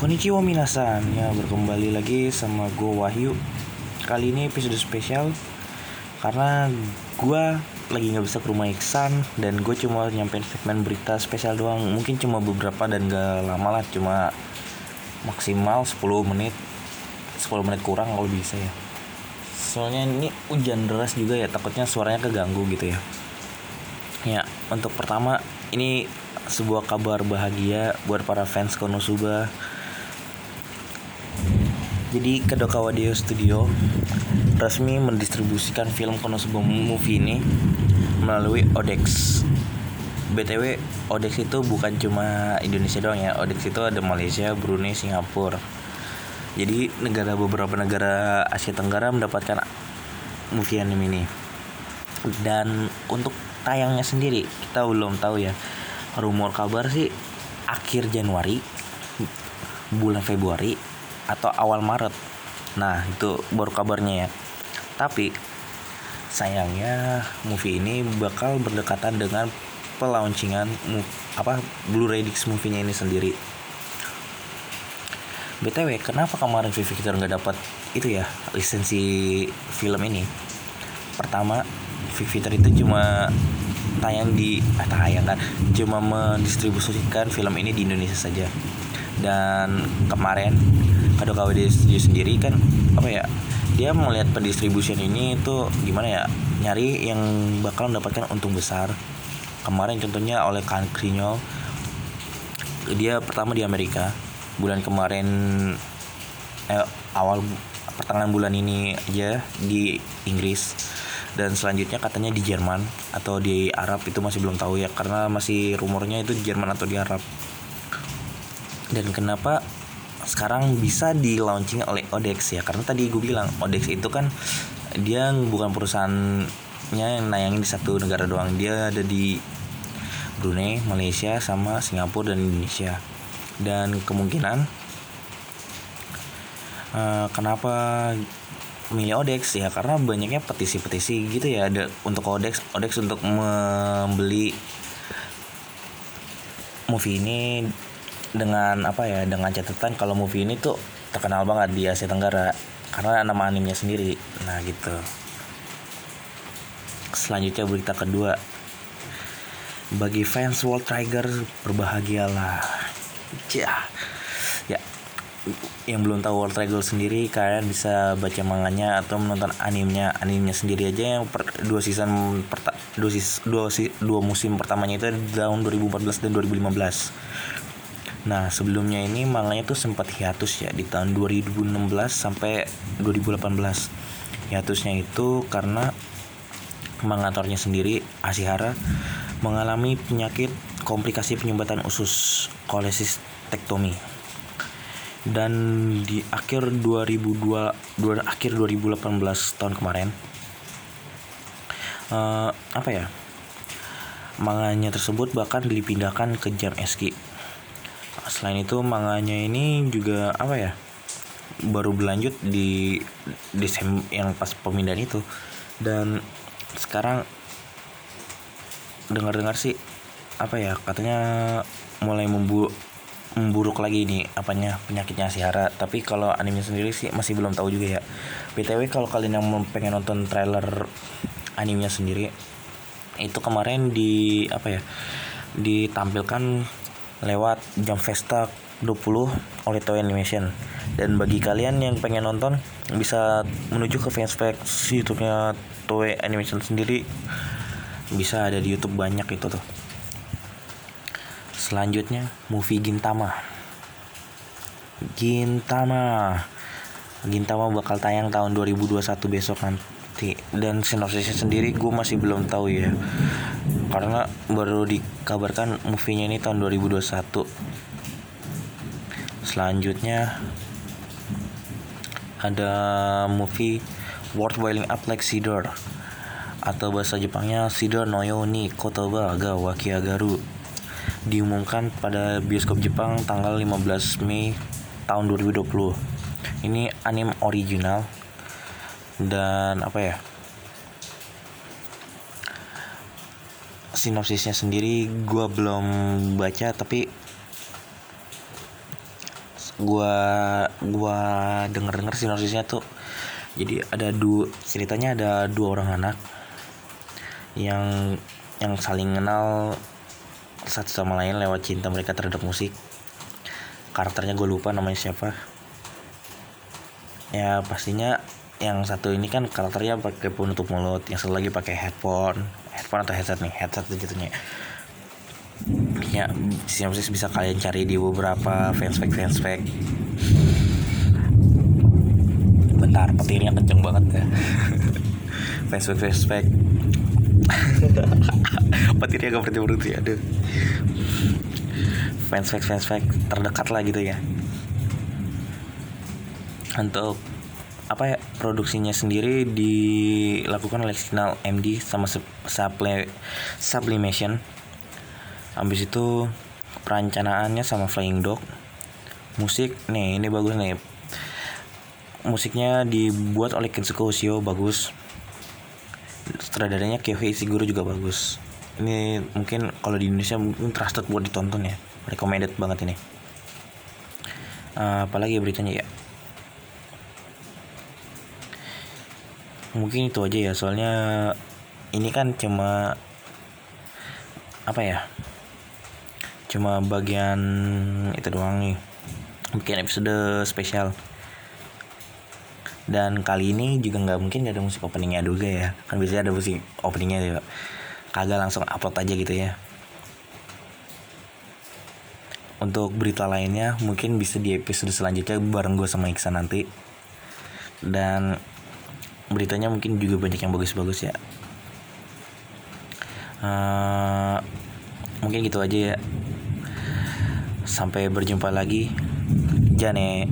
Konnichiwa minasan. Ya berkembali lagi sama gue Wahyu. Kali ini episode spesial Karena gue lagi gak bisa ke rumah Iksan Dan gue cuma nyampein segmen berita spesial doang. Mungkin cuma beberapa dan gak lama lah Cuma maksimal 10 menit 10 menit kurang kalau bisa ya. Soalnya ini hujan deras juga ya Takutnya suaranya keganggu gitu ya. Ya untuk pertama ini sebuah kabar bahagia buat para fans Konosuba. Jadi Kadokawa Deo Studio resmi mendistribusikan film Konosuba movie ini melalui Odex. BTW Odex itu bukan cuma Indonesia doang ya. Odex itu ada Malaysia, Brunei, Singapura. Jadi negara beberapa negara Asia Tenggara mendapatkan movie anime ini. Dan untuk tayangnya sendiri kita belum tahu ya rumor kabar sih akhir Januari bulan Februari atau awal Maret. Nah itu baru kabarnya ya. Tapi sayangnya movie ini bakal berdekatan dengan pelauncingan apa Blu-ray Disc movie-nya ini sendiri. BTW kenapa kemarin Vivi kita nggak dapat itu ya lisensi film ini? Pertama Vivi itu cuma tayang di ah, tayang kan cuma mendistribusikan film ini di Indonesia saja. Dan kemarin Kadokawa Studio sendiri kan apa ya dia melihat pendistribusian ini itu gimana ya nyari yang bakal mendapatkan untung besar. Kemarin contohnya oleh Krinyol dia pertama di Amerika bulan kemarin eh, awal pertengahan bulan ini aja di Inggris dan selanjutnya katanya di Jerman atau di Arab itu masih belum tahu ya karena masih rumornya itu di Jerman atau di Arab. Dan kenapa sekarang bisa di launching oleh Odex ya. Karena tadi gue bilang Odex itu kan dia bukan perusahaannya yang nayangin di satu negara doang. Dia ada di Brunei, Malaysia sama Singapura dan Indonesia. Dan kemungkinan uh, kenapa milih Odex ya? Karena banyaknya petisi-petisi gitu ya. Ada untuk Odex Odex untuk membeli movie ini dengan apa ya dengan catatan kalau movie ini tuh terkenal banget di Asia Tenggara karena nama animenya sendiri. Nah gitu. Selanjutnya berita kedua. Bagi fans World Tiger berbahagialah. Ya. Yang belum tahu World Triangle sendiri kalian bisa baca manganya atau menonton animenya animenya sendiri aja yang per, dua season perta, dua, dua, dua musim pertamanya itu tahun 2014 dan 2015 nah sebelumnya ini manganya tuh sempat hiatus ya di tahun 2016 sampai 2018 hiatusnya itu karena mengatornya sendiri Asihara mengalami penyakit komplikasi penyumbatan usus kolesistektomi dan di akhir 2002 dua, akhir 2018 tahun kemarin uh, apa ya manganya tersebut bahkan dipindahkan ke jam eski selain itu manganya ini juga apa ya baru berlanjut di Desember yang pas pemindahan itu. Dan sekarang dengar-dengar sih apa ya katanya mulai membu memburuk lagi nih apanya penyakitnya Hara. Tapi kalau anime sendiri sih masih belum tahu juga ya. Btw kalau kalian yang pengen nonton trailer animenya sendiri itu kemarin di apa ya ditampilkan lewat jam Festa 20 oleh Toei Animation dan bagi kalian yang pengen nonton bisa menuju ke fanspage YouTube-nya Toei Animation sendiri bisa ada di YouTube banyak itu tuh Selanjutnya movie Gintama. Gintama. Gintama bakal tayang tahun 2021 besok nanti dan sinopsisnya sendiri gue masih belum tahu ya. Karena baru dikabarkan movie-nya ini tahun 2021 selanjutnya ada movie World Wailing Up Like Cedar atau bahasa Jepangnya Cedar no Yoni Kotoba ga Wakiagaru diumumkan pada bioskop Jepang tanggal 15 Mei tahun 2020. Ini anime original dan apa ya? Sinopsisnya sendiri gue belum baca tapi gua gua denger denger sinopsisnya tuh jadi ada dua ceritanya ada dua orang anak yang yang saling kenal satu sama lain lewat cinta mereka terhadap musik karakternya gue lupa namanya siapa ya pastinya yang satu ini kan karakternya pakai penutup mulut yang satu lagi pakai headphone. Headphone atau headset nih headset jatuhnya. Ya sinopsis bisa kalian cari di beberapa fanspage fanspage bentar petirnya kenceng banget ya. Fanspage fanspage petirnya gak berhenti berhenti aduh. Fanspage fanspage terdekat lah gitu ya. Untuk apa ya produksinya sendiri dilakukan oleh Signal MD sama Supple Sublimation. Habis itu perencanaannya sama Flying Dog. Musik nih ini bagus nih. Musiknya dibuat oleh Kensuke Hoshio bagus. Sutradaranya Kyohei Ishiguro juga bagus. Ini mungkin kalau di Indonesia mungkin trusted buat ditonton ya. Recommended banget ini. Uh, apalagi beritanya ya mungkin itu aja ya soalnya ini kan cuma apa ya cuma bagian itu doang nih bikin episode spesial. Dan kali ini juga nggak mungkin gak ada musik openingnya juga ya. Kan biasanya ada musik openingnya ya kagak langsung upload aja gitu ya. Untuk berita lainnya mungkin bisa di episode selanjutnya bareng gue sama Iksan nanti. Dan beritanya mungkin juga banyak yang bagus-bagus ya. Uh, mungkin gitu aja ya. Sampai berjumpa lagi. Jane